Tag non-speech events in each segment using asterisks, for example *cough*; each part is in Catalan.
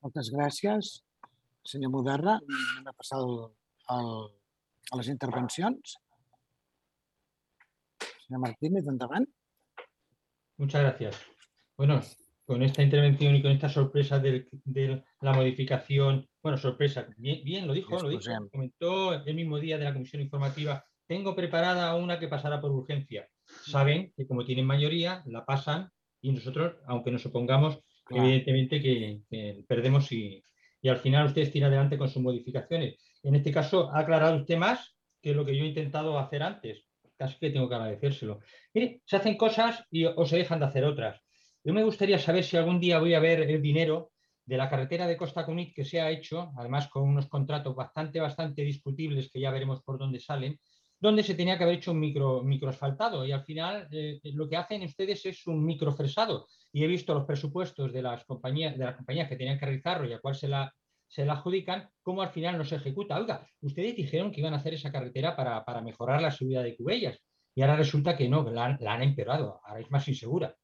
Moltes gràcies, senyor Moderna. Anem a passar el, el, a les intervencions. Senyor Martínez, endavant. Muchas gracias. Bueno, con esta intervención y con esta sorpresa de, la modificación, bueno, sorpresa, bien, bien lo dijo, lo dijo, comentó el mismo día de la comisión informativa, tengo preparada una que pasará por urgencia. Saben que como tienen mayoría, la pasan y nosotros, aunque nos opongamos, Evidentemente que, que perdemos y, y al final ustedes tiran adelante con sus modificaciones. En este caso, ha aclarado usted más que lo que yo he intentado hacer antes. Casi que tengo que agradecérselo. Mire, se hacen cosas y, o se dejan de hacer otras. Yo me gustaría saber si algún día voy a ver el dinero de la carretera de Costa Cunit que se ha hecho, además con unos contratos bastante, bastante discutibles que ya veremos por dónde salen, donde se tenía que haber hecho un micro, microasfaltado y al final eh, lo que hacen ustedes es un microfresado. Y he visto los presupuestos de las compañías, de las compañías que tenían que realizarlo y a cuál se la, se la adjudican, cómo al final no se ejecuta. Oiga, ustedes dijeron que iban a hacer esa carretera para, para mejorar la subida de Cubellas y ahora resulta que no, la, la han empeorado, ahora es más insegura.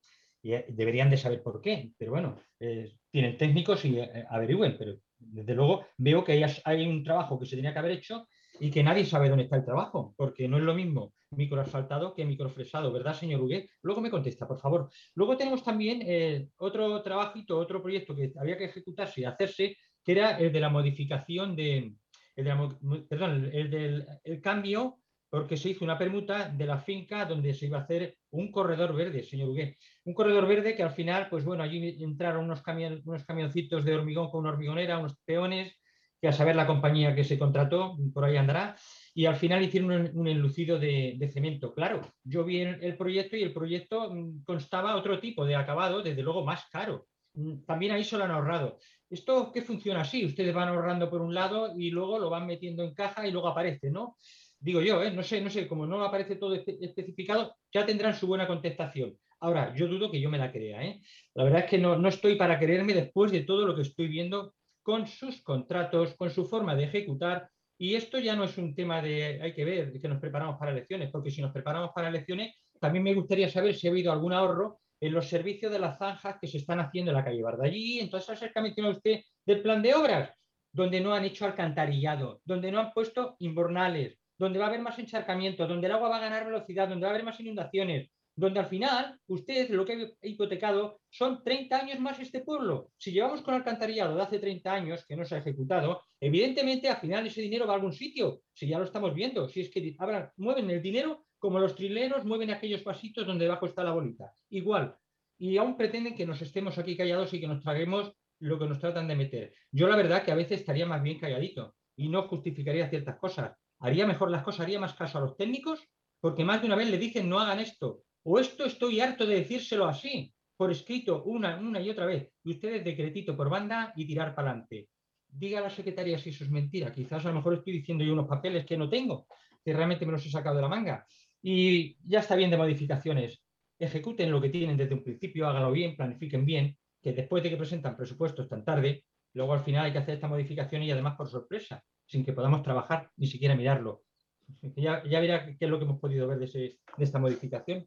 Y eh, deberían de saber por qué, pero bueno, eh, tienen técnicos y eh, averigüen, pero desde luego veo que hay, hay un trabajo que se tenía que haber hecho y que nadie sabe dónde está el trabajo, porque no es lo mismo microasfaltado que microfresado, ¿verdad, señor Huguet? Luego me contesta, por favor. Luego tenemos también eh, otro trabajito, otro proyecto que había que ejecutarse y hacerse, que era el de la modificación de, el de la perdón, el del el cambio, porque se hizo una permuta de la finca donde se iba a hacer un corredor verde, señor Huguet. Un corredor verde que al final, pues bueno, allí entraron unos, camion- unos camioncitos de hormigón con una hormigonera, unos peones, que a saber la compañía que se contrató, por ahí andará, y al final hicieron un, enlucido de, cemento. Claro, yo vi el, el proyecto y el proyecto mm, constaba otro tipo de acabado, desde luego más caro. Mm, También ahí se lo han ahorrado. ¿Esto qué funciona así? Ustedes van ahorrando por un lado y luego lo van metiendo en caja y luego aparece, ¿no? Digo yo, ¿eh? no sé, no sé, como no aparece todo espe- especificado, ya tendrán su buena contestación. Ahora, yo dudo que yo me la crea, ¿eh? La verdad es que no, no estoy para creerme después de todo lo que estoy viendo con sus contratos, con su forma de ejecutar. Y esto ya no es un tema de, hay que ver, que nos preparamos para elecciones, porque si nos preparamos para elecciones, también me gustaría saber si ha habido algún ahorro en los servicios de las zanjas que se están haciendo en la calle Bardallí, en todas esas cosas que ha mencionado usted del plan de obras, donde no han hecho alcantarillado, donde no han puesto invernales, donde va a haber más encharcamiento, donde el agua va a ganar velocidad, donde va a haber más inundaciones, donde al final usted lo que ha hipotecado son 30 años más este pueblo. Si llevamos con alcantarillado de hace 30 años que no se ha ejecutado, evidentemente al final ese dinero va a algún sitio, si ya lo estamos viendo, si es que ahora mueven el dinero como los trileros mueven aquellos vasitos donde debajo está la bolita. Igual. Y aún pretenden que nos estemos aquí callados y que nos traguemos lo que nos tratan de meter. Yo la verdad que a veces estaría más bien calladito y no justificaría ciertas cosas. Haría mejor las cosas, haría más caso a los técnicos, porque más de una vez le dicen no hagan esto. O esto estoy harto de decírselo así, por escrito, una, y otra vez. Y ustedes decretito por banda y tirar para adelante. Diga a la secretaria si eso es mentira. Quizás a lo mejor estoy diciendo yo unos papeles que no tengo, que realmente me los he sacado de la manga. Y ya está bien de modificaciones. Ejecuten lo que tienen desde un principio, hágalo bien, planifiquen bien, que después de que presentan presupuestos tan tarde, luego al final hay que hacer esta modificación y además por sorpresa, sin que podamos trabajar ni siquiera mirarlo. *laughs* Ya, verá qué es lo que hemos podido ver de esta modificación.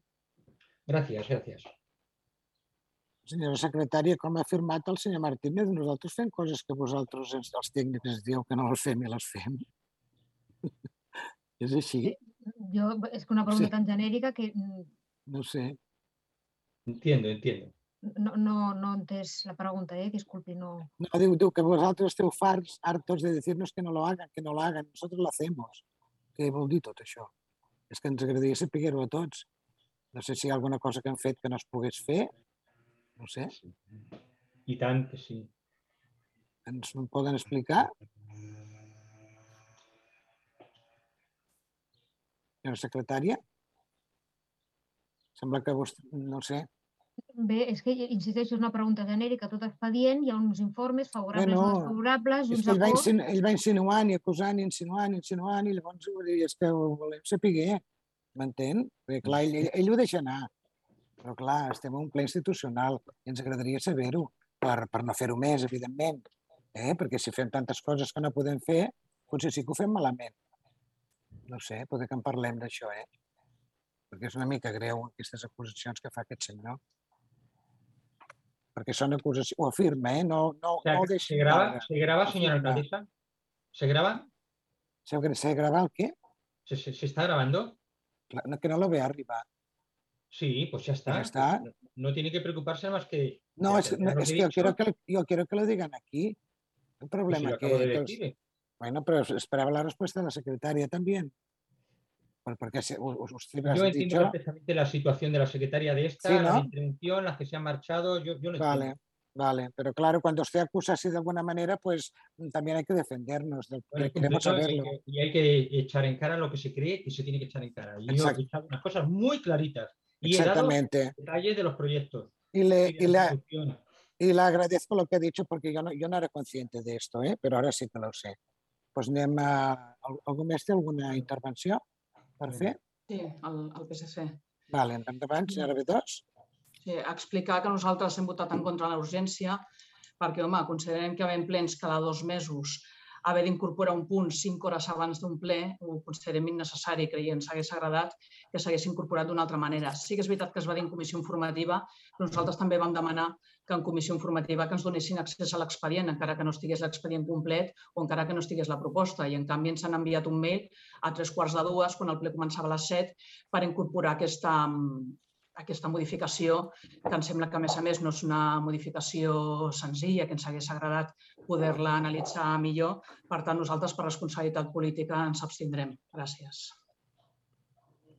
Gràcies, gràcies. Senyora secretària, com ha afirmat el senyor Martínez, nosaltres fem coses que vosaltres, ens- els tècnics, ens dieu que no les fem i les fem. *laughs* És així? Yo, es que una pregunta Sí. tan genérica que mm, No sé. Entiendo, entiendo. no, no, no he entès la pregunta, eh? Disculpi, no. No, diu, diu que vosaltres esteu farts, hartos de decirnos que no lo hagan, que no lo hagan. Nosotros lo hacemos. Què vol dir tot això? És que ens agradaria saber-ho a tots. No sé si hi ha alguna cosa que han fet que no es pogués fer. No sé. I tant que sí. Ens ho poden explicar? Senyora secretària? Sembla que vostè... No sé. Bé, és que, insisteixo, és una pregunta genèrica, tot expedient, hi ha uns informes favorables Bueno, o desfavorables i És uns que ell va, acords. ell va insinuant i acusant i insinuant i insinuant i llavors és que ho volem saber, m'entén? Perquè clar, ell, ell, ell ho deixa anar. Però clar, estem en un ple institucional i ens agradaria saber-ho per, per no fer-ho més, evidentment. Eh? Perquè si fem tantes coses que no podem fer, potser sí que ho fem malament. No sé, poder que en parlem d'això, eh? Perquè és una mica greu aquestes acusacions que fa aquest senyor. perquè són acusacions, ho afirma, eh? no, no, O sea, no ho ¿se deixi graba, caure. ¿Se graba, señora Afirma. alcaldesa? ¿Se graba? ¿Se, se grava el què? ¿Se, se- se está grabando? Que no lo ve arribar. Sí, pues ya está. Ya está. Pues no, no tiene que preocuparse más que... No, es, no, lo es que yo quiero que, lo- yo quiero que lo digan aquí. El pues si problema que, que els- decir. Bueno, pero esperaba la respuesta de la secretaria también. Por- Porque se, usted Yo entiendo dicho... perfectamente la situación de la secretaria de esta, Sí, la intervención, las que se han marchado, yo, yo lo Vale, entiendo. Vale. Pero claro, cuando usted acusa así de alguna manera, pues mm, también hay que defendernos. del- Bueno, que queremos saberlo. Y hay que echar en cara lo que se cree que se tiene que echar en cara. Y yo Exacto. he echado unas cosas muy claritas. Y he dado Exactamente. detalles de los proyectos. Y le, y la y le agradezco lo que ha dicho porque yo no, yo no era consciente de esto, ¿eh? pero ahora sí que lo sé. Pues anem a... al- Algú més té alguna intervenció per fer? Sí, el, el PSC. Vale, endavant, senyora B2. Sí, explicar que nosaltres hem votat en contra de la urgència perquè, home, considerem que havent plens cada dos mesos haver d'incorporar un punt cinc hores abans d'un ple ho considerem innecessari, creiem, s'hagués agradat que s'hagués incorporat d'una altra manera. Sí que és veritat que es va dir en comissió informativa, però nosaltres també vam demanar que en comissió informativa que ens donessin accés a l'expedient, encara que no estigués l'expedient complet o encara que no estigués la proposta. I en canvi ens han enviat un mail a tres quarts de dues, quan el ple començava a les set, per incorporar aquesta, aquesta modificació, que em sembla que, a més a més, no és una modificació senzilla, que ens hagués agradat poder-la analitzar millor. Per tant, nosaltres, per responsabilitat política, ens abstindrem. Gràcies.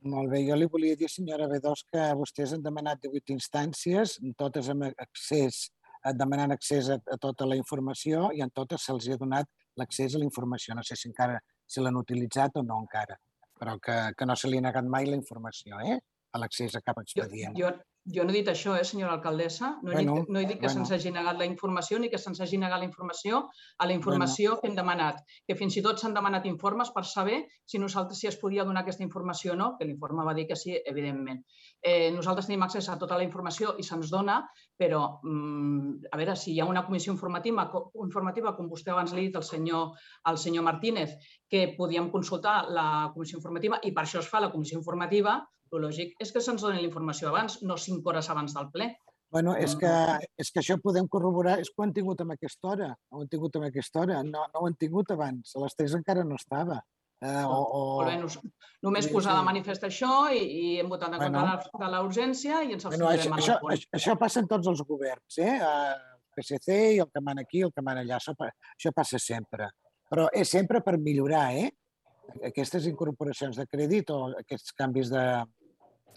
Molt bé, jo li volia dir, senyora B2, que vostès han demanat 18 instàncies, totes amb accés, eh, demanant accés a, a tota la informació i en totes se'ls ha donat l'accés a la informació. No sé si encara si l'han utilitzat o no encara, però que, que no se li ha negat mai la informació, eh? A l'accés a cap Jo, expedient. jo, jo no he dit això, eh, senyora alcaldessa. No he, Bueno, dit, no he dit que bueno. se'ns hagi negat la informació ni que se'ns hagi negat la informació a la informació que hem demanat. Que fins i tot s'han demanat informes per saber si nosaltres si es podia donar aquesta informació o no, que l'informe va dir que sí, evidentment. Eh, nosaltres tenim accés a tota la informació i se'ns dona, però mm, a veure, si hi ha una comissió informativa, informativa com vostè abans li ha dit al senyor, al senyor Martínez, que podíem consultar la comissió informativa i per això es fa la comissió informativa, el lògic és que se'ns doni la informació abans, no cinc hores abans del ple. Bueno, és que, és que això podem corroborar, és que ho han tingut amb aquesta hora, ho han tingut amb aquesta hora, no, no ho han tingut abans, a les 3 encara no estava. Eh, o, o... Bé, nos- només posar de manifest això i, i hem votat en contra Bueno. la- de la urgència i ens Bueno, això, abstindrem en això, punt. això, això passa en tots els governs, eh? El PSC i el que mana aquí, el que mana allà, això, això passa sempre. Però és sempre per millorar, eh? Aquestes incorporacions de crèdit o aquests canvis de,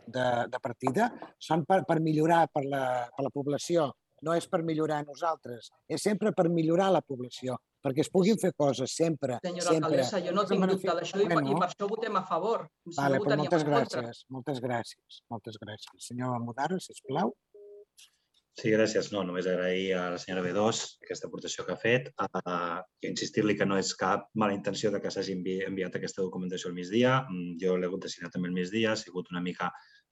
de, de partida són per, per millorar per la, per la població, no és per millorar nosaltres, és sempre per millorar la població, perquè es puguin fer coses sempre, Senyora sempre. alcaldessa, jo no tinc dubte d'això i, per- i Bueno. per això votem a favor. Si Vale, no però moltes gràcies, moltes gràcies, moltes gràcies. Senyor Mudarra, sisplau. Sí, gràcies. No, només agrair a la senyora B2 aquesta aportació que ha fet uh, i insistir-li que no és cap mala intenció de que s'hagi envi enviat aquesta documentació al migdia. Mm, Jo l'he hagut de signar també al migdia, ha sigut una mica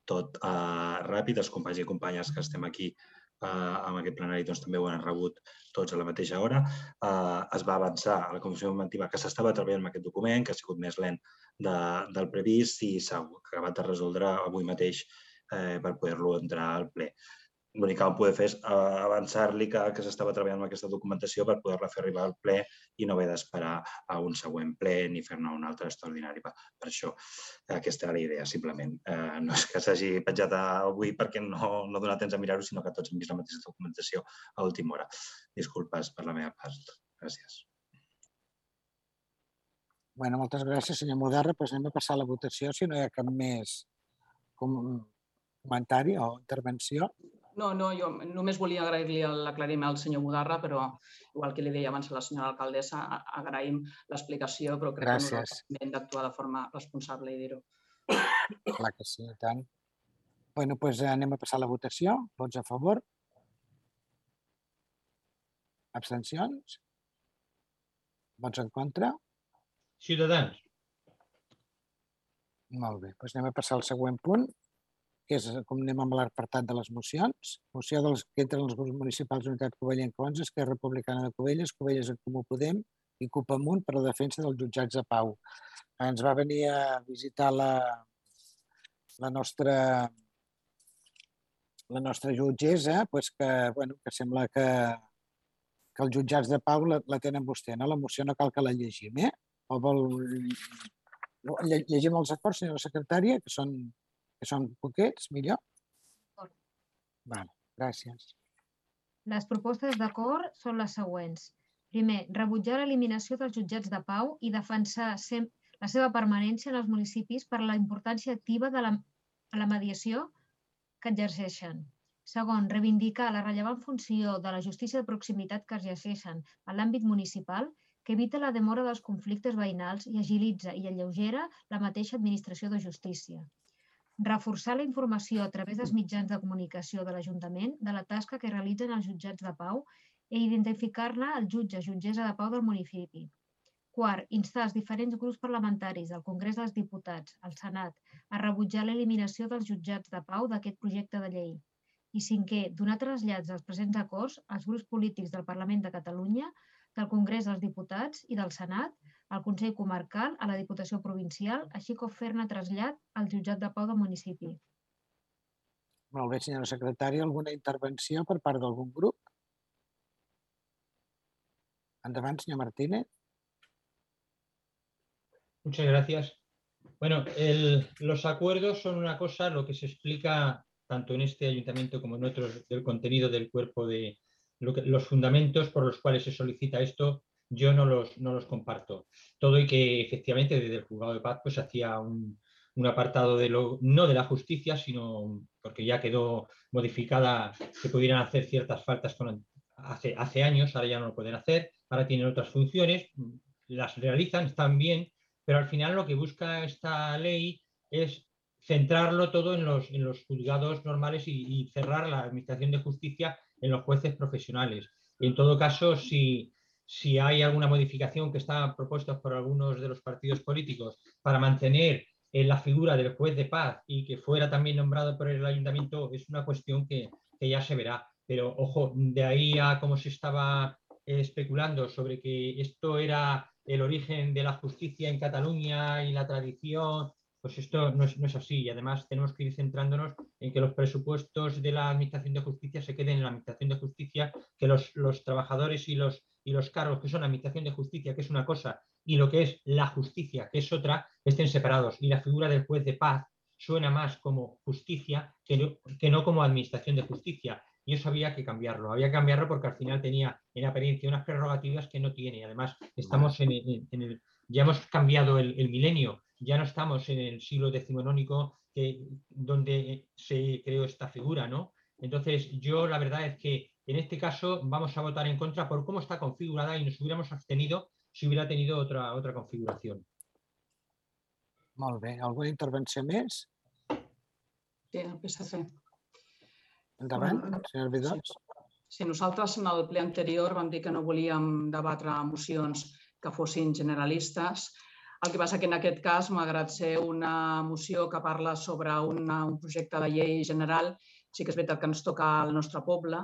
tot uh, ràpid. Els companys i companyes que estem aquí uh, amb aquest plenari doncs, també ho han rebut tots a la mateixa hora. Uh, es va avançar a la Comissió Informativa que s'estava treballant amb aquest document, que ha sigut més lent de, del previst i s'ha acabat de resoldre avui mateix eh, per poder-lo entrar al ple l'únic que vam poder fer és eh, avançar-li que, que s'estava treballant amb aquesta documentació per poder-la fer arribar al ple i no haver d'esperar a un següent ple ni fer-ne un altre extraordinari. Per, per això, aquesta era la idea, simplement. Eh, no és que s'hagi penjat avui perquè no, no dona temps a mirar-ho, sinó que tots hem vist la mateixa documentació a última hora. Disculpes per la meva part. Gràcies. Bueno, moltes gràcies, senyor Mudarra. Pues anem a passar a la votació, si no hi ha cap més com- comentari o intervenció. No, no, jo només volia agrair-li l'aclariment al senyor Mudarra, però igual que li deia abans a la senyora alcaldessa, agraïm l'explicació, però crec Gràcies. que hem d'actuar de forma responsable i dir-ho. Clar que sí, i tant. Bueno, pues anem a passar a la votació. Vots a favor? Abstencions? Vots en contra? Ciudadanos. Molt bé, doncs anem a passar al següent punt, que és com anem amb l'apartat de les mocions. Moció dels que entren els grups municipals Unitat Covellenca 11, Esquerra Republicana de Covelles, Covelles en Comú Podem i CUP Amunt per a la defensa dels jutjats de pau. Ens va venir a visitar la, la nostra la nostra jutgessa, pues que, bueno, que sembla que, que els jutjats de pau la, la tenen vostè, no? La moció no cal que la llegim, eh? O vol... lle- Llegim els acords, senyora secretària, que són, que són poquets, millor? Vale, gràcies. Les propostes d'acord són les següents. Primer, rebutjar l'eliminació dels jutjats de pau i defensar la seva permanència en els municipis per la importància activa de la, a la mediació que exerceixen. Segon, reivindicar la rellevant funció de la justícia de proximitat que exerceixen en l'àmbit municipal que evita la demora dels conflictes veïnals i agilitza i alleugera la mateixa administració de justícia. Reforçar la informació a través dels mitjans de comunicació de l'Ajuntament de la tasca que realitzen els jutjats de pau i identificar-ne el jutge, jutgessa de pau del municipi. Quart, instar els diferents grups parlamentaris del Congrés dels Diputats, al Senat, a rebutjar l'eliminació dels jutjats de pau d'aquest projecte de llei. I cinquè, donar trasllats dels presents acords als grups polítics del Parlament de Catalunya, del Congrés dels Diputats i del Senat, al Consell Comarcal, a la Diputació Provincial, així com fer-ne trasllat al jutjat de pau del municipi. Molt bé, senyora secretària, alguna intervenció per part d'algun grup? Endavant, senyor Martínez. Muchas gracias. Bueno, el- los acuerdos son una cosa, lo que se explica tanto en este ayuntamiento como en otros del contenido del cuerpo de lo que- los fundamentos por los cuales se solicita esto, yo no los, no los comparto. Todo y que efectivamente desde el juzgado de paz pues hacía un, un apartado de lo, no de la justicia, sino porque ya quedó modificada que pudieran hacer ciertas faltas con, hace, hace años, ahora ya no lo pueden hacer, ahora tienen otras funciones, las realizan, están bien, pero al final lo que busca esta ley es centrarlo todo en los, en los juzgados normales y, y cerrar la administración de justicia en los jueces profesionales. En todo caso, si, si hay alguna modificación que está propuesta por algunos de los partidos políticos para mantener en la figura del juez de paz y que fuera también nombrado por el ayuntamiento, es una cuestión que, que ya se verá. Pero ojo, de ahí a cómo se estaba eh, especulando sobre que esto era el origen de la justicia en Cataluña y la tradición, pues esto no es, no es así. Y además tenemos que ir centrándonos en que los presupuestos de la Administración de Justicia se queden en la Administración de Justicia, que los, los trabajadores y los, y los cargos que son Administración de Justicia, que es una cosa, y lo que es la justicia, que es otra, estén separados. Y la figura del juez de paz suena más como justicia que no, que no como Administración de Justicia y eso había que cambiarlo. Había que cambiarlo porque al final tenía en apariencia unas prerrogativas que no tiene. Además, estamos en, el- ya hemos cambiado el, el milenio, ya no estamos en el siglo decimonónico que, donde se creó esta figura, ¿no? Entonces, yo la verdad es que en este caso vamos a votar en contra por cómo está configurada y nos hubiéramos abstenido si hubiera tenido otra, otra configuración. Molt bé. Alguna intervenció més? Sí, el PSC. Endavant, senyor Vidós. Sí, nosaltres en el ple anterior vam dir que no volíem debatre mocions que fossin generalistes. El que passa que en aquest cas, malgrat ser una moció que parla sobre una, un projecte de llei general, sí que és veritat que ens toca al nostre poble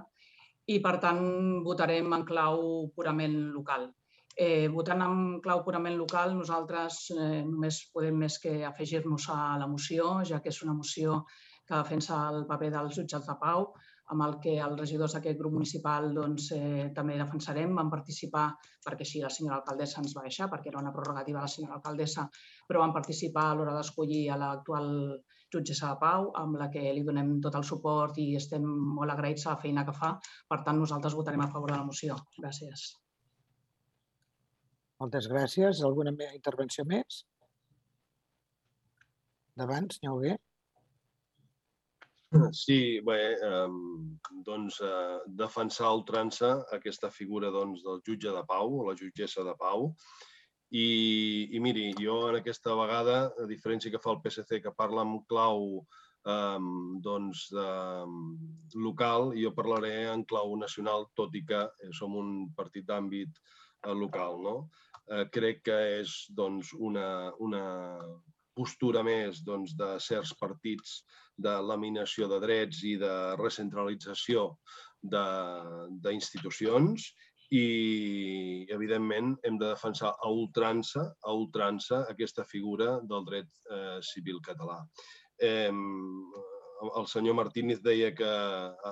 i, per tant, votarem en clau purament local. Eh, votant en clau purament local, nosaltres eh, només podem més que afegir-nos a la moció, ja que és una moció que defensa el paper dels jutjats de pau, amb el que els regidors d'aquest grup municipal doncs, eh, també defensarem. Vam participar, perquè així la senyora alcaldessa ens va deixar, perquè era una prerrogativa de la senyora alcaldessa, però vam participar a l'hora d'escollir a l'actual jutgessa de pau, amb la que li donem tot el suport i estem molt agraïts a la feina que fa. Per tant, nosaltres votarem a favor de la moció. Gràcies. Moltes gràcies. Alguna intervenció més? Endavant, senyor Hugué. Sí, bé, eh, doncs eh, defensar a ultrança aquesta figura doncs, del jutge de pau o la jutgessa de pau. I, I miri, jo en aquesta vegada, a diferència que fa el PSC, que parla amb clau eh, doncs, de, local, jo parlaré en clau nacional, tot i que eh, som un partit d'àmbit eh, local. No? Eh, crec que és doncs, una, una postura més doncs, de certs partits de laminació de drets i de recentralització d'institucions i, evidentment, hem de defensar a ultrança, a ultrança aquesta figura del dret eh, civil català. Eh, el senyor Martínez deia que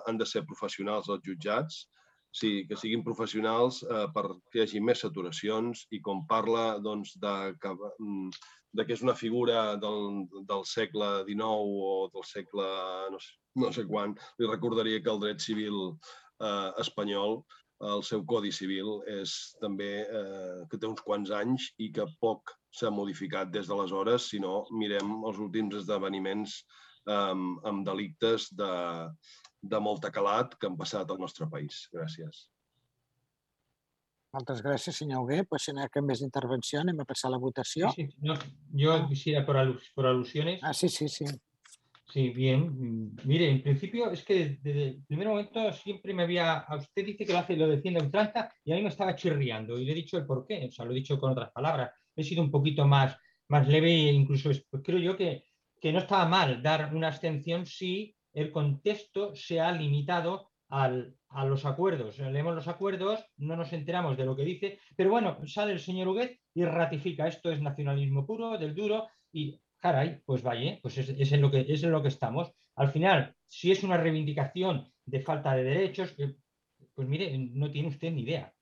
han de ser professionals els jutjats, sí, que siguin professionals eh, perquè hi hagi més saturacions i com parla doncs, de, que, mm, de que és una figura del, del segle XIX o del segle no sé, no sé quan, li recordaria que el dret civil eh, espanyol, el seu codi civil, és també eh, que té uns quants anys i que poc s'ha modificat des d'aleshores, si no mirem els últims esdeveniments eh, amb delictes de, de molta calat que han passat al nostre país. Gràcies. Moltes gràcies, senyor Hugué. Pues si no hi ha cap més intervenció, anem a passar a la votació. Sí, sí, no, yo quisiera por, alus- por alusiones. Ah, sí, sí, sí. Sí, bien. Mire, en principio es que desde el primer momento siempre me había. A usted dice que lo hace, lo defiende ultranza y a mí me estaba chirriando y le he dicho el por qué. O sea, lo he dicho con otras palabras. He sido un poquito más, más leve e incluso es- pues creo yo que, que no estaba mal dar una abstención si el contexto se ha limitado al- a los acuerdos. Leemos los acuerdos, no nos enteramos de lo que dice, pero bueno, sale el señor Huguet y ratifica esto es nacionalismo puro, del duro, y caray, pues vaya, pues es, es en lo que, es en lo que estamos. Al final, si es una reivindicación de falta de derechos, eh, pues mire, no tiene usted ni idea.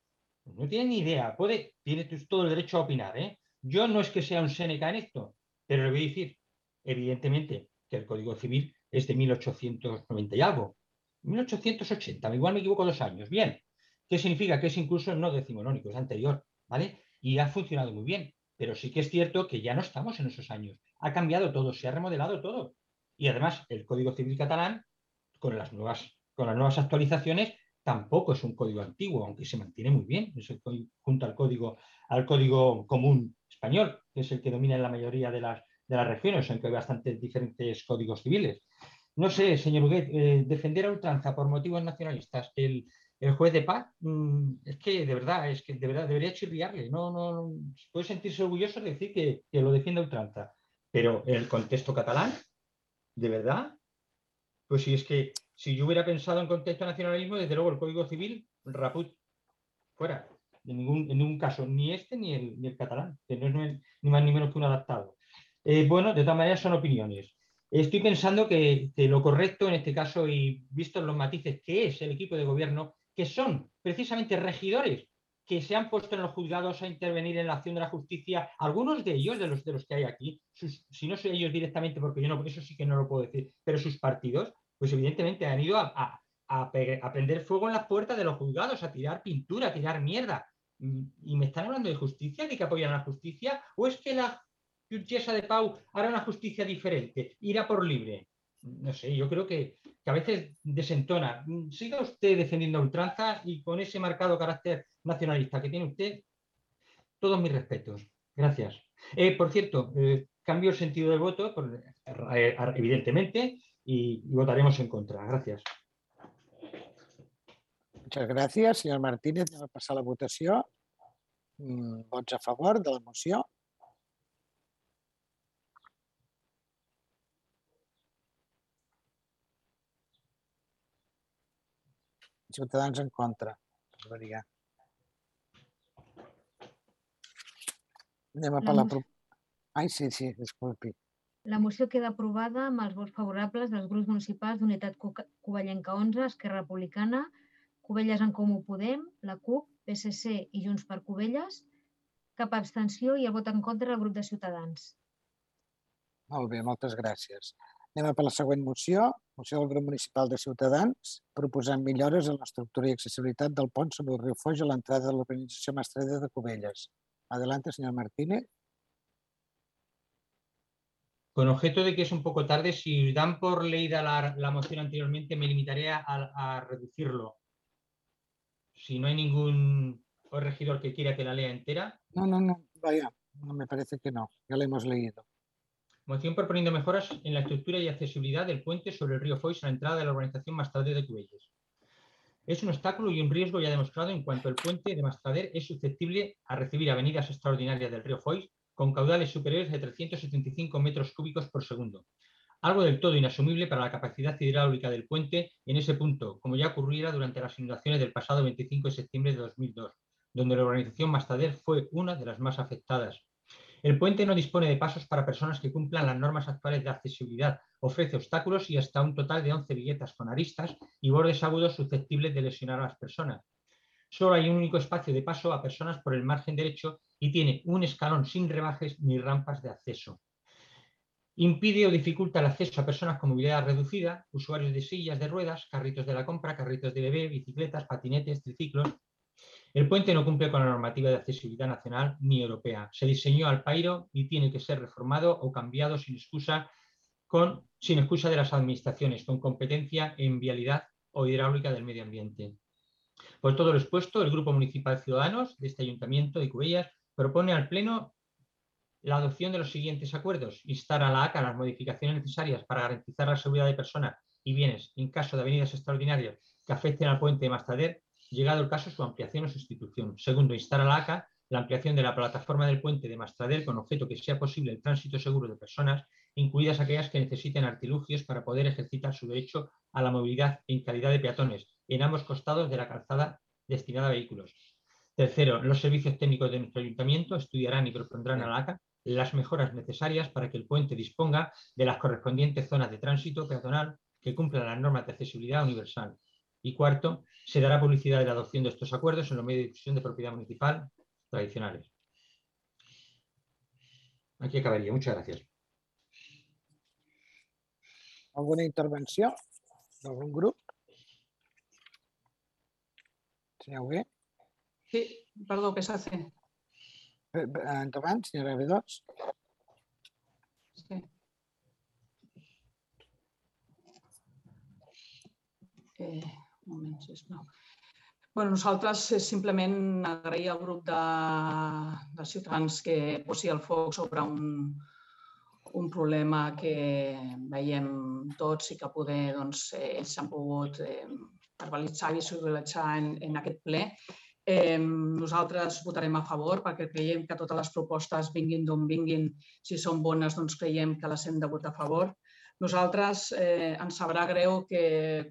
No tiene ni idea. Puede, tiene todo el derecho a opinar. ¿eh? Yo no es que sea un Seneca en esto, pero le voy a decir, evidentemente, que el Código Civil es de 1890 y algo. 1880, igual me equivoco dos años. Bien. ¿Qué significa? Que es incluso no decimonónico, es anterior, ¿vale? Y ha funcionado muy bien. Pero sí que es cierto que ya no estamos en esos años. Ha cambiado todo, se ha remodelado todo. Y además, el Código Civil catalán, con las nuevas, con las nuevas actualizaciones, tampoco es un código antiguo, aunque se mantiene muy bien, es el junto al código, al código común español, que es el que domina en la mayoría de las, de las regiones, aunque hay bastantes diferentes códigos civiles. No sé, señor Huguet, eh, defender a ultranza por motivos nacionalistas, el, el juez de paz, mm, es que de verdad, es que de verdad debería chirriarle. No, no, no, puede sentirse orgulloso de decir que, que lo defiende a ultranza. Pero en el contexto catalán, ¿de verdad? Pues si es que si yo hubiera pensado en contexto nacionalismo, desde luego el Código Civil, raput, fuera. En ningún, en ningún caso, ni este ni el, ni el catalán, que no es ni más ni menos que un adaptado. Eh, bueno, de todas maneras son opiniones. Estoy pensando que, lo correcto en este caso, y vistos los matices que es el equipo de gobierno, que son precisamente regidores que se han puesto en los juzgados a intervenir en la acción de la justicia, algunos de ellos, de los, de los que hay aquí, si no soy ellos directamente, porque yo no, eso sí que no lo puedo decir, pero sus partidos, pues evidentemente han ido a, a- a prender fuego en las puertas de los juzgados, a tirar pintura, a tirar mierda. ¿Y me están hablando de justicia, de que apoyan la justicia? ¿O es que la Jutgessa de Pau hará una justicia diferente, irá por libre? No sé, yo creo que, a veces desentona. Mm, Siga usted defendiendo a ultranza y con ese marcado carácter nacionalista que tiene usted, todos mis respetos. Gracias. Eh, por cierto, eh, cambio el sentido del voto, eh, evidentemente, y, votaremos en contra. Gracias. Muchas gràcies, senyor Martínez. Anem a la votació. Mm, Vots a favor de la moció? Ciutadans en contra. per variar. Anem a per la... pro- Ai, sí, sí, disculpi. La moció queda aprovada amb els vots favorables dels grups municipals d'Unitat Covellenca 11, Esquerra Republicana, Covelles en Comú Podem, la CUP, PSC i Junts per Covelles, cap abstenció i el vot en contra del grup de Ciutadans. Molt bé, moltes gràcies. Anem a per la següent moció. Moció del grup municipal de Ciutadans proposant millores en l'estructura i accessibilitat del pont sobre el riu Foix a l'entrada de l'urbanització Mastreda de Cubelles. Adelante, señor Martínez. Con objeto de que es un poco tarde, si dan por leída la, la moción anteriormente, me limitaré a, a reducirlo. Si no hay ningún regidor que quiera que la lea entera, No, no, no, vaya, no me parece que no. Ya la hemos leído. Moción proponiendo mejoras en la estructura y accesibilidad del puente sobre el río Foix a la entrada de la urbanización Mastrader de Cubelles. Es un obstáculo y un riesgo ya demostrado en cuanto el puente de Mastrader es susceptible a recibir avenidas extraordinarias del río Foix con caudales superiores de 375 metros cúbicos por segundo. Algo del todo inasumible para la capacidad hidráulica del puente en ese punto, como ya ocurriera durante las inundaciones del pasado 25 de septiembre de 2002, donde la urbanización Mastader fue una de las más afectadas. El puente no dispone de pasos para personas que cumplan las normas actuales de accesibilidad. Ofrece obstáculos y hasta un total de 11 viguetas con aristas y bordes agudos susceptibles de lesionar a las personas. Solo hay un único espacio de paso a personas por el margen derecho y tiene un escalón sin rebajes ni rampas de acceso. Impide o dificulta el acceso a personas con movilidad reducida, usuarios de sillas de ruedas, carritos de la compra, carritos de bebé, bicicletas, patinetes, triciclos. El puente no cumple con la normativa de accesibilidad nacional ni europea. Se diseñó al pairo y tiene que ser reformado o cambiado sin excusa, con, sin excusa de las administraciones, con competencia en vialidad o hidráulica del medio ambiente. Por todo lo expuesto, el Grupo Municipal Ciudadanos de este Ayuntamiento de Cubellas propone al Pleno la adopción de los siguientes acuerdos. Instar a la ACA las modificaciones necesarias para garantizar la seguridad de personas y bienes en caso de avenidas extraordinarias que afecten al puente de Mastader, llegado el caso su ampliación o sustitución. Segundo, instar a la ACA la ampliación de la plataforma del puente de Mastrader con objeto que sea posible el tránsito seguro de personas, incluidas aquellas que necesiten artilugios para poder ejercitar su derecho a la movilidad en calidad de peatones en ambos costados de la calzada destinada a vehículos. Tercero, los servicios técnicos de nuestro ayuntamiento estudiarán y propondrán a la ACA las mejoras necesarias para que el puente disponga de las correspondientes zonas de tránsito peatonal que cumplan las normas de accesibilidad universal. Y cuarto, se dará publicidad de la adopción de estos acuerdos en los medios de difusión de propiedad municipal tradicionales. Aquí acabaría. Muchas gracias. Alguna intervenció d'algun grup? Senyor Hugué? Sí, perdó, PSC. Eh, eh, Endavant, senyora B2. Sí. Eh, moment, sisplau. Bueno, nosaltres simplement agrair al grup de, de Ciutadans que posi el foc sobre un, un problema que veiem tots i que poder doncs, eh, ells s'han pogut eh, verbalitzar i visualitzar en, en aquest ple. Eh, nosaltres votarem a favor perquè creiem que totes les propostes vinguin d'on vinguin, si són bones, doncs creiem que les hem de votar a favor. Nosaltres eh, ens sabrà greu que,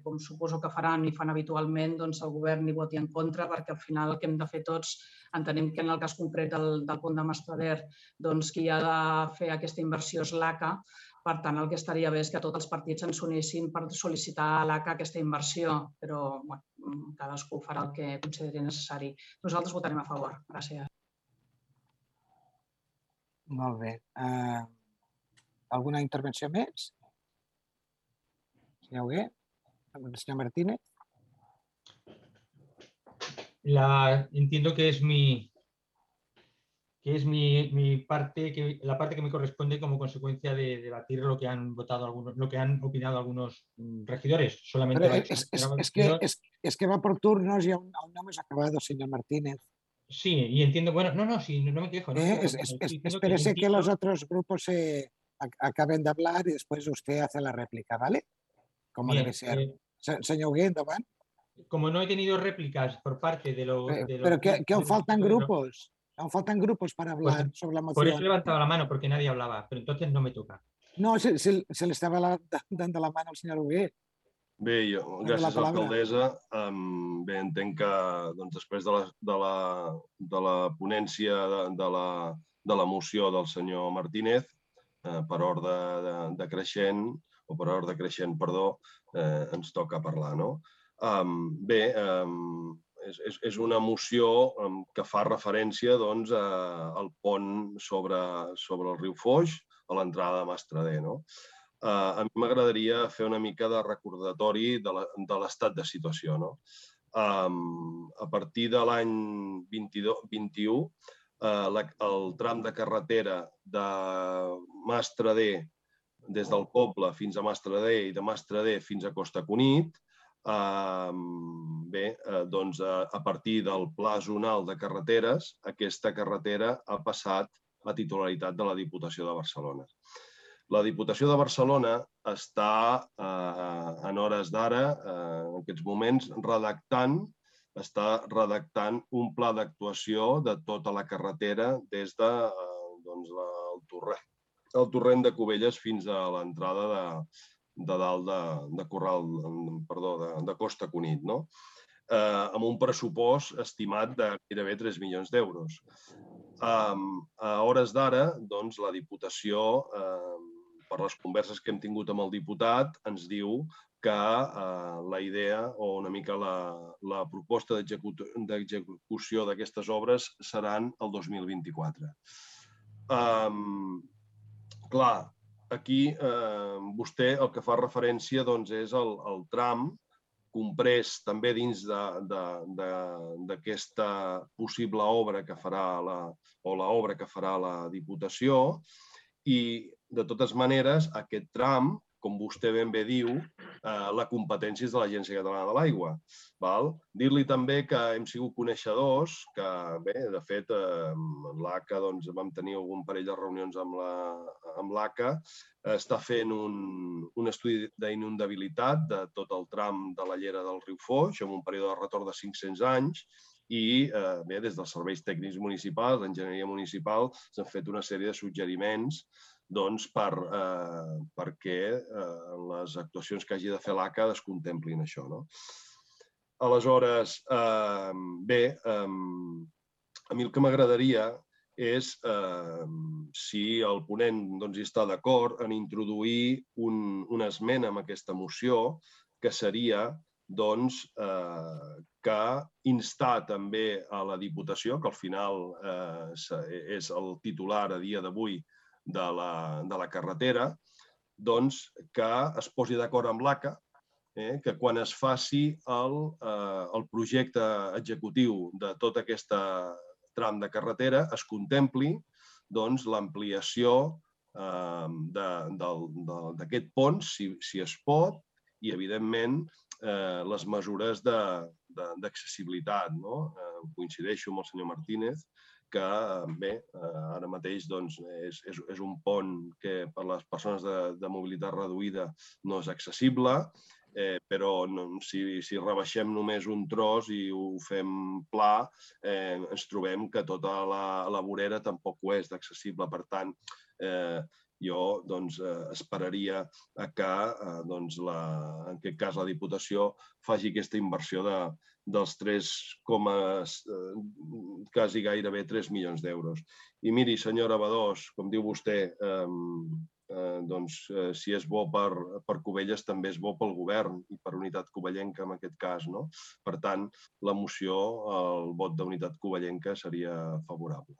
com suposo que faran i fan habitualment, doncs el govern hi voti en contra perquè al final el que hem de fer tots entenem que en el cas concret del, del pont de Mastrader, doncs qui ha de fer aquesta inversió és l'ACA. Per tant, el que estaria bé és que tots els partits ens unissin per sol·licitar a l'ACA aquesta inversió, però bueno, cadascú farà el que consideri necessari. Nosaltres votarem a favor. Gràcies. Molt bé. Uh, alguna intervenció més? Senyor Martínez? La, entiendo que es mi que es mi, mi parte, que, la parte que me corresponde como consecuencia de debatir lo que han votado algunos, lo que han opinado algunos mm, regidores. Solamente es, es- la- es que, es, que va por turnos y aún, aún no hemos acabado, señor Martínez. Sí, y entiendo, bueno, no, no, sí, no, no me quejo. no Eh, que espérese que entiendo- los otros grupos se ac- acaben de hablar y después usted hace la réplica, ¿vale? Como Bien, debe ser. eh, Se- Señor Hugué, endavant. como no he tenido réplicas por parte de los... Eh, de los Pero que, que aún los faltan grupos. Aún faltan grupos para hablar sobre la Por eso he moción. levantado la mano, porque nadie hablaba, pero entonces no me toca. No, se, se- se le estaba la- dando la mano al señor Hugué. Bé, jo, gràcies, alcaldessa. Um, bé, entenc que doncs, després de la, de la, de la ponència de, de, la, de la moció del senyor Martínez, eh, per ordre de, de creixent, o per ordre creixent, perdó, eh, ens toca parlar, no? Um, bé, um, és, és, és una moció um, que fa referència doncs, a, al pont sobre, sobre el riu Foix, a l'entrada de Mastrader, no? eh, a mi m'agradaria fer una mica de recordatori de la- de l'estat de situació. No? Um, a partir de l'any 22 21, eh, la, el tram de carretera de Mastrader des del poble fins a Mastrader i de Mastrader fins a Costa Cunit, eh, bé, eh, doncs a, partir del Pla Zonal de Carreteres, aquesta carretera ha passat a titularitat de la Diputació de Barcelona. La Diputació de Barcelona està eh, en hores d'ara, eh, en aquests moments, redactant està redactant un pla d'actuació de tota la carretera des de eh, doncs, el, torrent, el torrent de Cubelles fins a l'entrada de, de dalt de, de Corral, perdó, de, de Costa Cunit, no? eh, amb un pressupost estimat de gairebé 3 milions d'euros. a hores d'ara, doncs, la Diputació, per les converses que hem tingut amb el diputat, ens diu que eh, la idea o una mica la, la proposta d'execució d'aquestes obres seran el 2024. Um, clar, aquí eh, vostè el que fa referència doncs, és el, el tram comprès també dins d'aquesta possible obra que farà la, o l'obra que farà la Diputació i, de totes maneres, aquest tram com vostè ben bé diu, eh, la competència és de l'Agència Catalana de l'Aigua. Dir-li també que hem sigut coneixedors, que bé, de fet, eh, l'ACA doncs, vam tenir algun parell de reunions amb l'ACA, està fent un, un estudi d'inundabilitat de tot el tram de la llera del riu Foix, amb un període de retorn de 500 anys, i eh, bé, des dels serveis tècnics municipals, l'enginyeria municipal, s'han fet una sèrie de suggeriments doncs, per, eh, perquè eh, les actuacions que hagi de fer l'ACA es contemplin això. No? Aleshores, eh, bé, eh, a mi el que m'agradaria és eh, si el ponent doncs, està d'acord en introduir un, una esmena amb aquesta moció que seria doncs, eh, que instar també a la Diputació, que al final eh, és el titular a dia d'avui de la, de la carretera, doncs que es posi d'acord amb l'ACA, eh, que quan es faci el, eh, el projecte executiu de tota aquesta tram de carretera es contempli doncs, l'ampliació eh, d'aquest pont, si, si es pot, i, evidentment, eh, les mesures d'accessibilitat. No? Eh, coincideixo amb el senyor Martínez que bé, eh, ara mateix doncs, és, és, és un pont que per les persones de, de mobilitat reduïda no és accessible, eh, però no, si, si rebaixem només un tros i ho fem pla, eh, ens trobem que tota la, la vorera tampoc ho és d'accessible. Per tant, eh, jo doncs, eh, esperaria que eh, doncs, la, en aquest cas la Diputació faci aquesta inversió de, dels 3, eh, quasi gairebé 3 milions d'euros. I miri, senyora Badós, com diu vostè, eh, doncs, eh, si és bo per, per Cubelles, també és bo pel govern i per Unitat Covellenca en aquest cas. No? Per tant, la moció, el vot d'Unitat Covellenca seria favorable,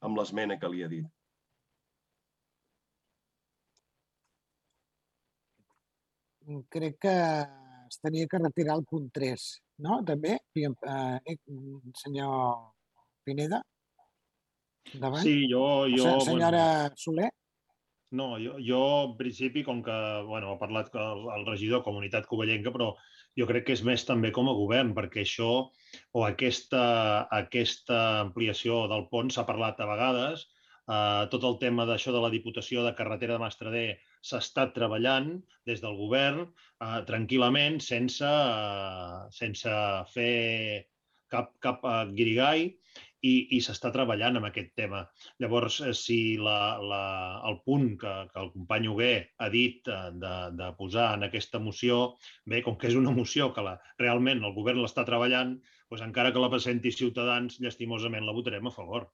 amb l'esmena que li he dit. Crec que es tenia que retirar el punt 3 no? També, eh, senyor Pineda. Endavant. Sí, jo... jo senyora bueno, Soler. No, jo, jo en principi, com que bueno, ha parlat el, el regidor Comunitat Covellenca, però jo crec que és més també com a govern, perquè això o aquesta, aquesta ampliació del pont s'ha parlat a vegades, eh, tot el tema d'això de la Diputació de Carretera de Mastrader s'ha estat treballant des del govern eh, tranquil·lament, sense, eh, sense fer cap, cap eh, guirigall i, i s'està treballant amb aquest tema. Llavors, eh, si la, la, el punt que, que el company Huguer ha dit eh, de, de posar en aquesta moció, bé, com que és una moció que la, realment el govern l'està treballant, doncs encara que la presenti Ciutadans, llastimosament la votarem a favor.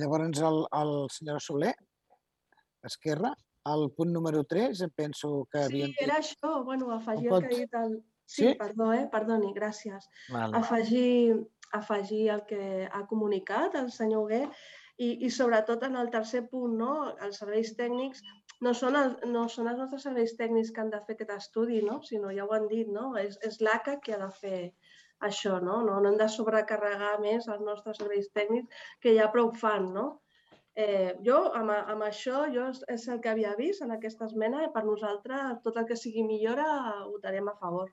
Llavors, el, el senyor Soler, Esquerra, el punt número 3, em penso que. Sí, era això, bueno, afegir el que ha dit el... Sí, sí? perdó, eh? perdoni, gràcies. Vale. Afegir, afegir el que ha comunicat el senyor Huguet i, i sobretot en el tercer punt, no? els serveis tècnics no són, el, no són els nostres serveis tècnics que han de fer aquest estudi, no? sinó ja ho han dit, no? és, és l'ACA que ha de fer això, no? no? No hem de sobrecarregar més els nostres serveis tècnics que ja prou fan, no? Eh, jo, amb, amb això, jo és el que havia vist en aquesta esmena i per nosaltres tot el que sigui millora votarem a favor.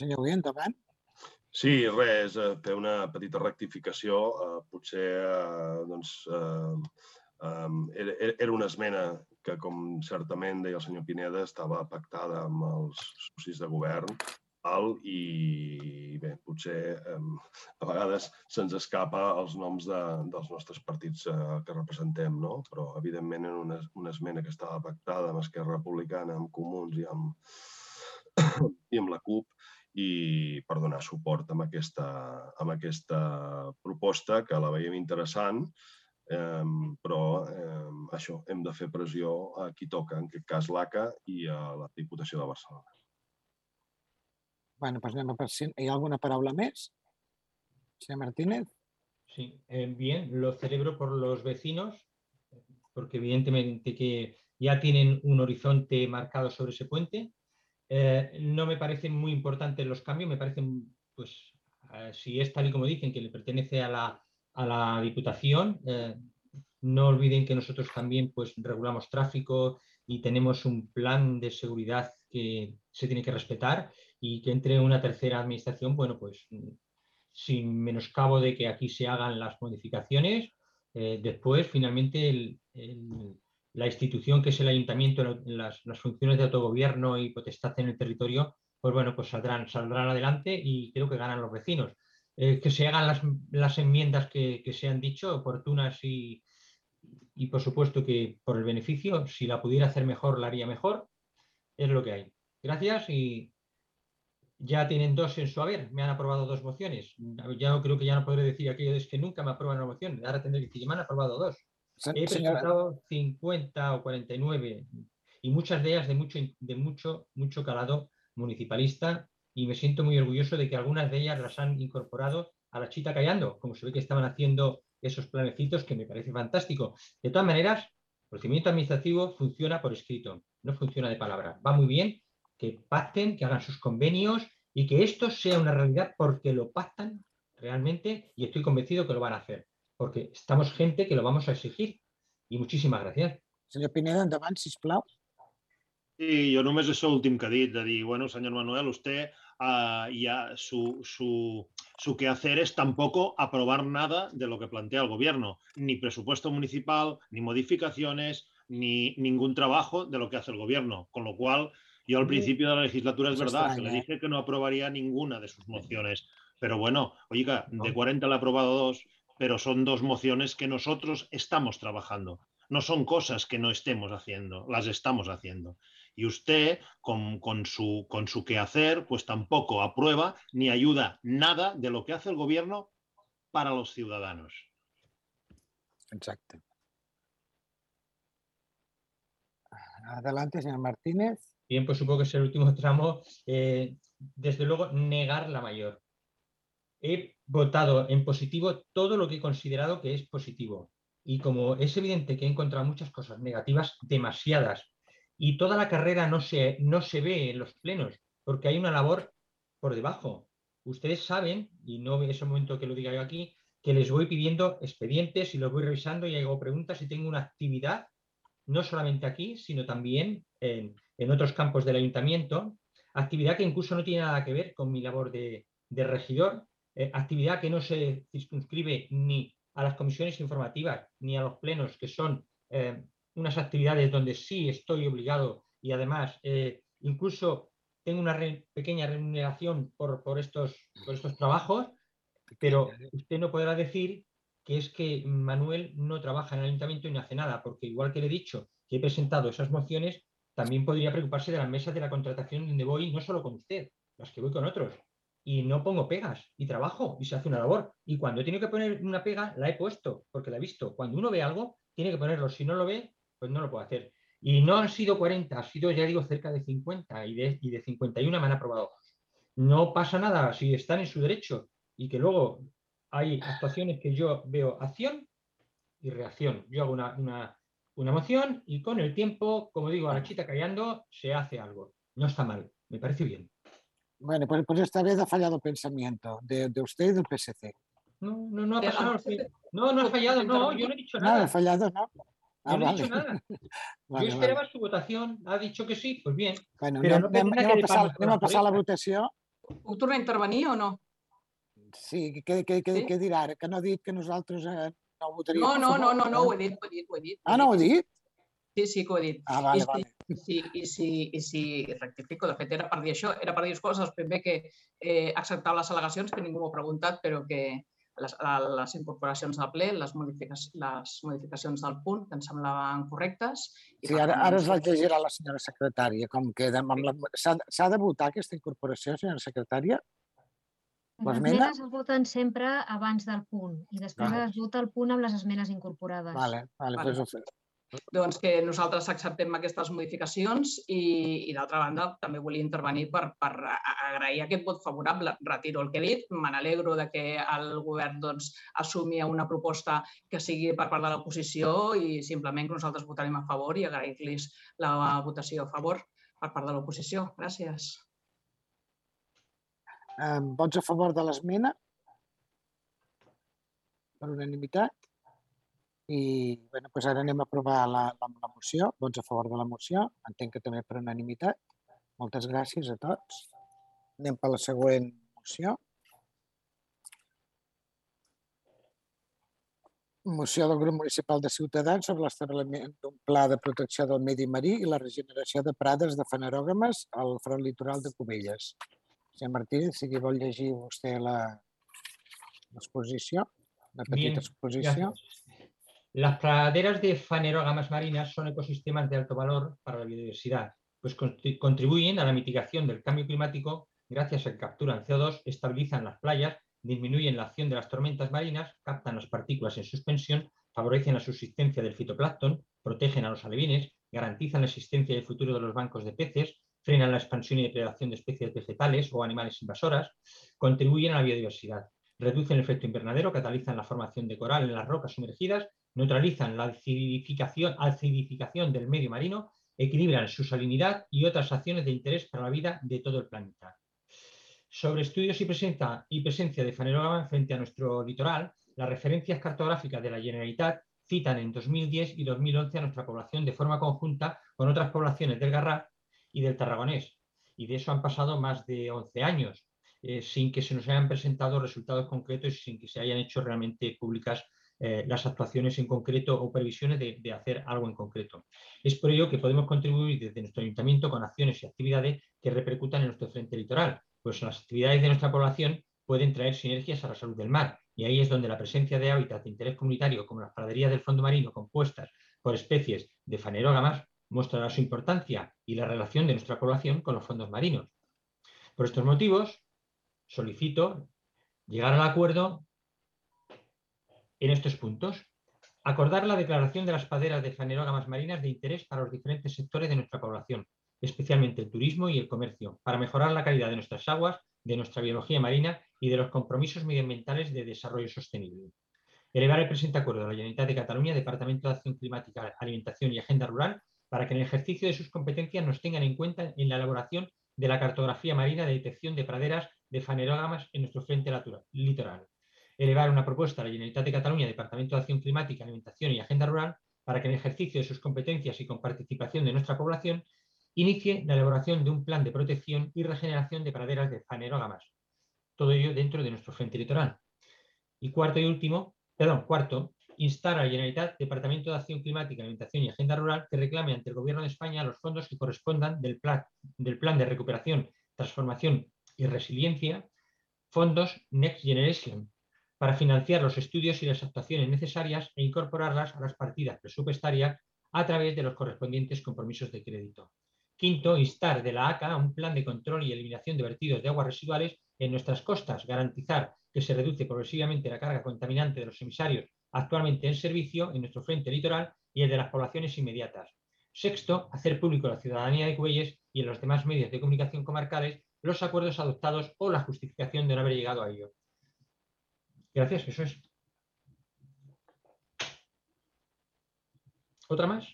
Senyor Guillem, endavant. Sí, res, eh, fer una petita rectificació. Eh, potser eh, doncs, eh, eh, era una esmena que, com certament deia el senyor Pineda, estava pactada amb els socis de govern alt i bé, potser eh, a vegades se'ns escapa els noms de, dels nostres partits eh, que representem, no? però evidentment era una, una esmena que estava pactada amb Esquerra Republicana, amb Comuns i amb, *coughs* i amb la CUP i per donar suport amb aquesta, amb aquesta proposta que la veiem interessant, eh, però eh, això, hem de fer pressió a qui toca, en aquest cas l'ACA i a la Diputació de Barcelona. Bueno, pues anem a per si hi ha alguna paraula més? Senyor Martínez. Sí, eh, bien, lo celebro por los vecinos, porque evidentemente que ya tienen un horizonte marcado sobre ese puente. Eh, no me parecen muy importantes los cambios, me parecen, pues, eh, si es tal y como dicen, que le pertenece a la, a la Diputación, eh, no olviden que nosotros también pues, regulamos tráfico y tenemos un plan de seguridad que se tiene que respetar y que entre una tercera administración, bueno, pues sin menoscabo de que aquí se hagan las modificaciones, eh, después finalmente la institución que es el ayuntamiento, las, las, funciones de autogobierno y potestad en el territorio, pues bueno, pues saldrán, saldrán adelante y creo que ganan los vecinos. Eh, que se hagan las, las enmiendas que, que, se han dicho, oportunas y, y por supuesto que por el beneficio, si la pudiera hacer mejor, la haría mejor, es lo que hay. Gracias y ya tienen dos en su haber, me han aprobado dos mociones. Ya creo que ya no podré decir aquello es que nunca me aprueban una moción, ahora tendré que decir, me han aprobado dos. He presentado 50 o 49 y muchas de ellas de mucho, de mucho, mucho calado municipalista y me siento muy orgulloso de que algunas de ellas las han incorporado a la chita callando, como se ve que estaban haciendo esos planecitos que me parece fantástico. De todas maneras, el procedimiento administrativo funciona por escrito, no funciona de palabra. Va muy bien que pacten, que hagan sus convenios y que esto sea una realidad porque lo pactan realmente y estoy convencido que lo van a hacer, porque estamos gente que lo vamos a exigir. Y muchísimas gracias. Señor Pineda, endavant, sisplau. Sí, jo només això últim que ha dit, de dir, bueno, senyor Manuel, usted uh, ya su, su, su quehacer es tampoco aprobar nada de lo que plantea el gobierno, ni presupuesto municipal, ni modificaciones, ni ningún trabajo de lo que hace el gobierno, con lo cual Yo al principio de la legislatura es verdad que le dije que no aprobaría ninguna de sus mociones. Pero bueno, oiga, de 40 le ha aprobado dos, pero son dos mociones que nosotros estamos trabajando. No son cosas que no estemos haciendo, las estamos haciendo. Y usted, con, con, su, con su quehacer, pues tampoco aprueba ni ayuda nada de lo que hace el gobierno para los ciudadanos. Exacto. Adelante, señor Martínez. Bien, pues supongo que es el último *laughs* tramo. Eh, desde luego, negar la mayor. He votado en positivo todo lo que he considerado que es positivo. Y como es evidente que he encontrado muchas cosas negativas, demasiadas, y toda la carrera no se, no se ve en los plenos, porque hay una labor por debajo. Ustedes saben, y no es el momento que lo diga yo aquí, que les voy pidiendo expedientes y los voy revisando y hago preguntas y tengo una actividad, no solamente aquí, sino también en, en otros campos del ayuntamiento, actividad que incluso no tiene nada que ver con mi labor de, regidor, eh, actividad que no se circunscribe ni a las comisiones informativas ni a los plenos, que son eh, unas actividades donde sí estoy obligado y además eh, incluso tengo una pequeña remuneración por, por, estos, por estos trabajos, pero usted no podrá decir que es que Manuel no trabaja en el ayuntamiento y no hace nada, porque igual que le he dicho que he presentado esas mociones, también podría preocuparse de las mesas de la contratación donde voy no solo con usted, las que voy con otros. Y no pongo pegas y trabajo y se hace una labor. Y cuando he tenido que poner una pega, la he puesto porque la he visto. Cuando uno ve algo, tiene que ponerlo. Si no lo ve, pues no lo puede hacer. Y no han sido 40, ha sido, ya digo, cerca de 50 y de, y de 51 me han aprobado. No pasa nada si están en su derecho y que luego hay actuaciones que yo veo acción y reacción. Yo hago una, una una moción y con el tiempo, como digo, a la chita callando, se hace algo. No está mal, me parece bien. Bueno, pues, pues esta vez ha fallado pensamiento de, de usted y del PSC. No, no, no ha pasado. No, no ha fallado, no, yo no he dicho nada. No, ha fallado, no. Ah, yo no he dicho nada. *laughs* vale, yo esperaba vale. su votación, ha dicho que sí, pues bien. Bueno, però anem, no anem, a passar, anem a passar la votació. Puc tornar a intervenir o no? Sí, què, què, què, sí? què dirà ara? Que no ha dit que nosaltres eh, no votaria no, no, no, no, no, ho he dit, ho he dit, ho he dit. Ah, no ho he dit? Sí, sí que ho he dit. Ah, vale, I, vale. Si, i, si, I si rectifico, de fet, era per dir això, era per dir coses, primer que eh, acceptar les al·legacions, que ningú m'ho ha preguntat, però que les, les incorporacions del ple, les, modificacions, les modificacions del punt, que em semblaven correctes. I sí, ara, ara es la llegirà la senyora secretària, com queda. S'ha de votar aquesta incorporació, senyora secretària? Les esmenes es voten sempre abans del punt i després vale. es vota el punt amb les esmenes incorporades. Vale, vale, vale. Pues doncs que nosaltres acceptem aquestes modificacions i, i d'altra banda també volia intervenir per, per agrair aquest vot favorable. Retiro el que he dit, me n'alegro que el govern doncs, assumi una proposta que sigui per part de l'oposició i simplement que nosaltres votarem a favor i agrair-los la votació a favor per part de l'oposició. Gràcies. Vots a favor de l'esmena? Per unanimitat? I bueno, doncs ara anem a aprovar la, la, la moció. Vots a favor de la moció. Entenc que també per unanimitat. Moltes gràcies a tots. Anem per la següent moció. Moció del grup municipal de Ciutadans sobre l'establiment d'un pla de protecció del medi marí i la regeneració de prades de fanerògames al front litoral de Cubelles. Senyor Martínez, si vol llegir vostè l'exposició, la petita exposició. Las praderas de fanerógamas marinas son ecosistemas de alto valor para la biodiversidad, pues contribuyen a la mitigación del cambio climático. Gracias a que capturan CO2, estabilizan las playas, disminuyen la acción de las tormentas marinas, captan las partículas en suspensión, favorecen la subsistencia del fitoplancton, protegen a los alevines, garantizan la existencia y el futuro de los bancos de peces, frenan la expansión y depredación de especies vegetales o animales invasoras, contribuyen a la biodiversidad, reducen el efecto invernadero, catalizan la formación de coral en las rocas sumergidas neutralizan la acidificación, del medio marino, equilibran su salinidad y otras acciones de interés para la vida de todo el planeta. Sobre estudios y presencia de fanerógama frente a nuestro litoral, las referencias cartográficas de la Generalitat citan en 2010 y 2011 a nuestra población de forma conjunta con otras poblaciones del Garraf y del Tarragonés. Y de eso han pasado más de 11 años, eh, sin que se nos hayan presentado resultados concretos y sin que se hayan hecho realmente públicas eh, las actuaciones en concreto o previsiones de, hacer algo en concreto. Es por ello que podemos contribuir desde nuestro ayuntamiento con acciones y actividades que repercutan en nuestro frente litoral, pues las actividades de nuestra población pueden traer sinergias a la salud del mar y ahí es donde la presencia de hábitats de interés comunitario como las praderías del fondo marino compuestas por especies de fanerógamas mostrará su importancia y la relación de nuestra población con los fondos marinos. Por estos motivos, solicito llegar al acuerdo en estos puntos. Acordar la declaración de las paderas de fanerógamas marinas de interés para los diferentes sectores de nuestra población, especialmente el turismo y el comercio, para mejorar la calidad de nuestras aguas, de nuestra biología marina y de los compromisos medioambientales de desarrollo sostenible. Elevar el presente acuerdo de la Generalitat de Cataluña, Departamento de Acción Climática, Alimentación y Agenda Rural, para que en el ejercicio de sus competencias nos tengan en cuenta en la elaboración de la cartografía marina de detección de praderas de fanerógamas en nuestro frente litoral elevar una propuesta a la Generalitat de Cataluña, Departamento de Acción Climática, Alimentación y Agenda Rural, para que en ejercicio de sus competencias y con participación de nuestra población, inicie la elaboración de un plan de protección y regeneración de praderas de fanerógamas. Todo ello dentro de nuestro frente litoral. Y cuarto y último, perdón, cuarto, instar a la Generalitat, Departamento de Acción Climática, Alimentación y Agenda Rural, que reclame ante el Gobierno de España los fondos que correspondan del plan, del plan de recuperación, transformación y resiliencia, fondos Next Generation, para financiar los estudios y las actuaciones necesarias e incorporarlas a las partidas presupuestarias a través de los correspondientes compromisos de crédito. Quinto, instar de la ACA un plan de control y eliminación de vertidos de aguas residuales en nuestras costas, garantizar que se reduce progresivamente la carga contaminante de los emisarios actualmente en servicio en nuestro frente litoral y el de las poblaciones inmediatas. Sexto, hacer público a la ciudadanía de Cuelles y en los demás medios de comunicación comarcales los acuerdos adoptados o la justificación de no haber llegado a ello. Gracias, eso es. ¿Otra más?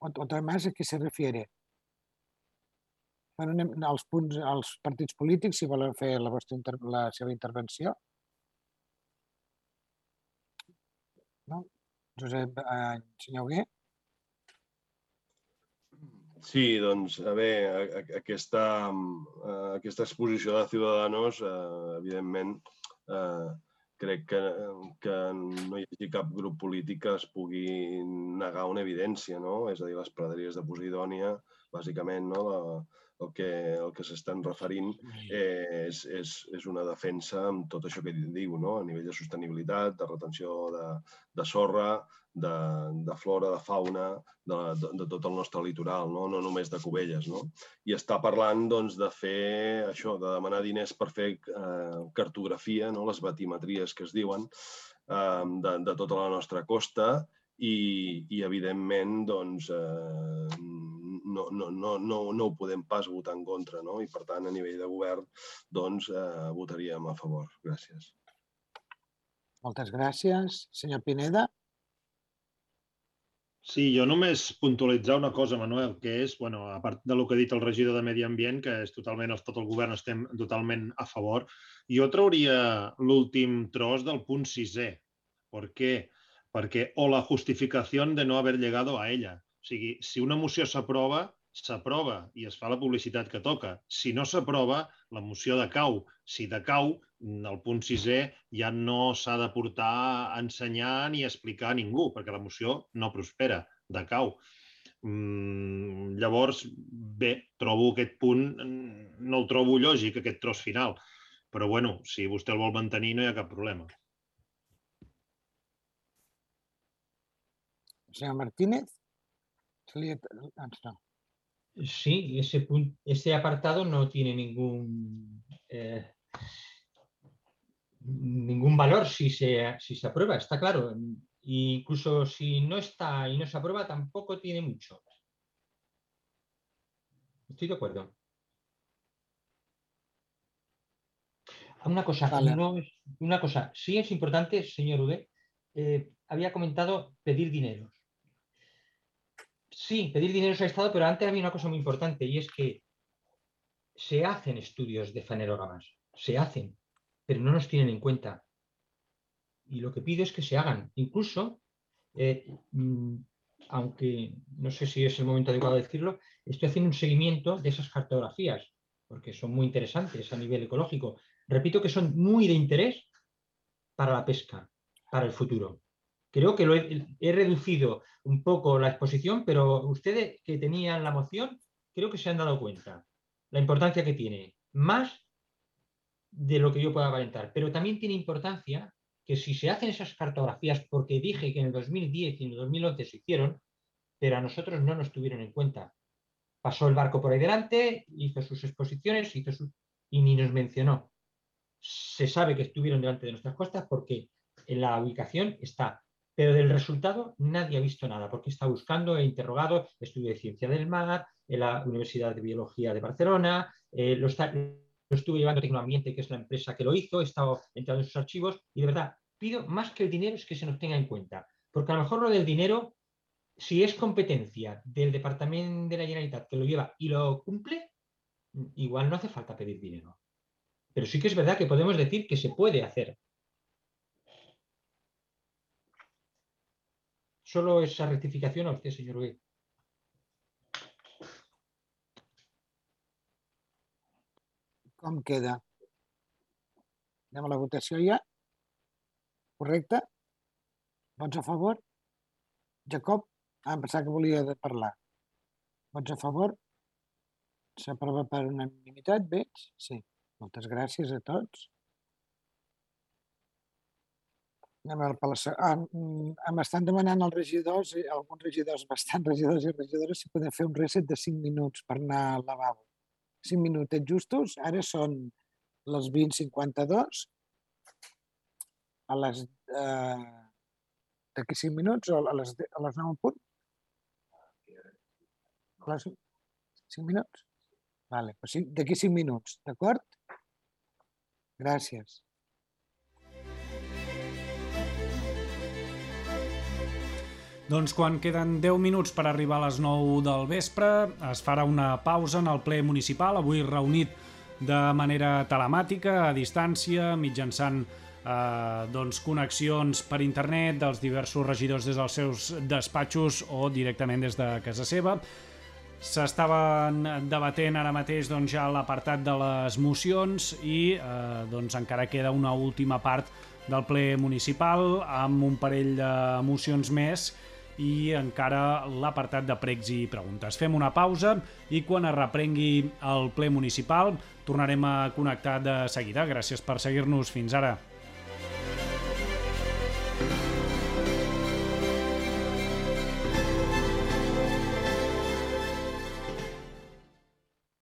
Otra más, ¿a qué se refiere? Bueno, anem als, punts, als partits polítics, si volen fer la, vostra inter la seva intervenció. No? Josep eh, senyor Hugué? Sí, doncs, a veure, aquesta, eh, aquesta exposició de Ciudadanos, eh, evidentment, eh, crec que, que no hi hagi cap grup polític que es pugui negar una evidència, no? És a dir, les praderies de Posidònia, bàsicament, no? La, el que, el que s'estan referint eh, és, és, és una defensa amb tot això que diu, no? a nivell de sostenibilitat, de retenció de, de sorra, de, de flora, de fauna, de, de, de tot el nostre litoral, no, no només de Cubelles. No? I està parlant doncs, de fer això, de demanar diners per fer eh, cartografia, no? les batimetries que es diuen, eh, de, de tota la nostra costa i, i evidentment, doncs, eh, no, no, no, no, no ho podem pas votar en contra, no? I per tant, a nivell de govern, doncs, eh, votaríem a favor. Gràcies. Moltes gràcies. Senyor Pineda. Sí, jo només puntualitzar una cosa, Manuel, que és, bueno, a part de lo que ha dit el regidor de Medi Ambient, que és totalment, tot el govern estem totalment a favor, jo trauria l'últim tros del punt sisè. Per què? Perquè o la justificació de no haver llegado a ella. O sigui, si una moció s'aprova, s'aprova i es fa la publicitat que toca. Si no s'aprova, la moció decau. Si decau, el punt sisè ja no s'ha de portar a ensenyar ni a explicar a ningú, perquè la moció no prospera, decau. Mm, llavors, bé, trobo aquest punt, no el trobo lògic, aquest tros final. Però, bueno, si vostè el vol mantenir, no hi ha cap problema. Senyor Martínez? Ah, no. Sí, ese, ese apartado no tiene ningún, eh, ningún valor si se, si se aprueba, está claro. Incluso si no está y no se aprueba, tampoco tiene mucho. Estoy de acuerdo. Una cosa, una cosa, sí es importante, señor Ude, eh, había comentado pedir dinero. Sí, pedir dinero al Estado, pero antes había una cosa muy importante y es que se hacen estudios de fanerógamas, se hacen, pero no nos tienen en cuenta. Y lo que pido es que se hagan. Incluso, eh, mm, aunque no sé si es el momento adecuado de decirlo, estoy haciendo un seguimiento de esas cartografías, porque son muy interesantes a nivel ecológico. Repito que son muy de interés para la pesca, para el futuro. Creo que he, reducido un poco la exposición, pero ustedes que tenían la moción, creo que se han dado cuenta la importancia que tiene, más de lo que yo pueda aparentar. Pero también tiene importancia que si se hacen esas cartografías, porque dije que en el 2010 y en el 2011 se hicieron, pero a nosotros no nos tuvieron en cuenta. Pasó el barco por ahí delante, hizo sus exposiciones hizo y ni nos mencionó. Se sabe que estuvieron delante de nuestras costas porque en la ubicación está pero del resultado nadie ha visto nada, porque está buscando, he interrogado, estudio de ciencia del mar, en la Universidad de Biología de Barcelona, eh, lo, estuve llevando a Tecnoambiente, que es la empresa que lo hizo, he estado entrando en sus archivos y de verdad pido más que el dinero es que se nos tenga en cuenta, porque a lo mejor lo del dinero, si es competencia del Departamento de la Generalitat que lo lleva y lo cumple, igual no hace falta pedir dinero. Pero sí que es verdad que podemos decir que se puede hacer Solo esa rectificación a usted, señor B. Com queda? Anem a la votació ja? Correcte? Vots a favor? Jacob? Ah, em pensava que volia parlar. Vots a favor? S'aprova per unanimitat, veig? Sí. Moltes gràcies a tots. Ah, mm, m'estan demanant els regidors, alguns regidors, bastants *laughs* regidors i regidores, si podem fer un reset de 5 minuts per anar al lavabo. 5 minutets justos, ara són les 20.52, a les... Eh, d'aquí 5 minuts o a les, a les 9 en punt? A les 5 minuts? Vale, d'aquí 5 minuts, d'acord? Gràcies. Doncs quan queden 10 minuts per arribar a les 9 del vespre, es farà una pausa en el ple municipal, avui reunit de manera telemàtica, a distància, mitjançant eh, doncs, connexions per internet dels diversos regidors des dels seus despatxos o directament des de casa seva. S'estaven debatent ara mateix doncs, ja l'apartat de les mocions i eh, doncs, encara queda una última part del ple municipal amb un parell de mocions més i encara l'apartat de pregs i preguntes. Fem una pausa i quan es reprengui el ple municipal tornarem a connectar de seguida. Gràcies per seguir-nos. Fins ara.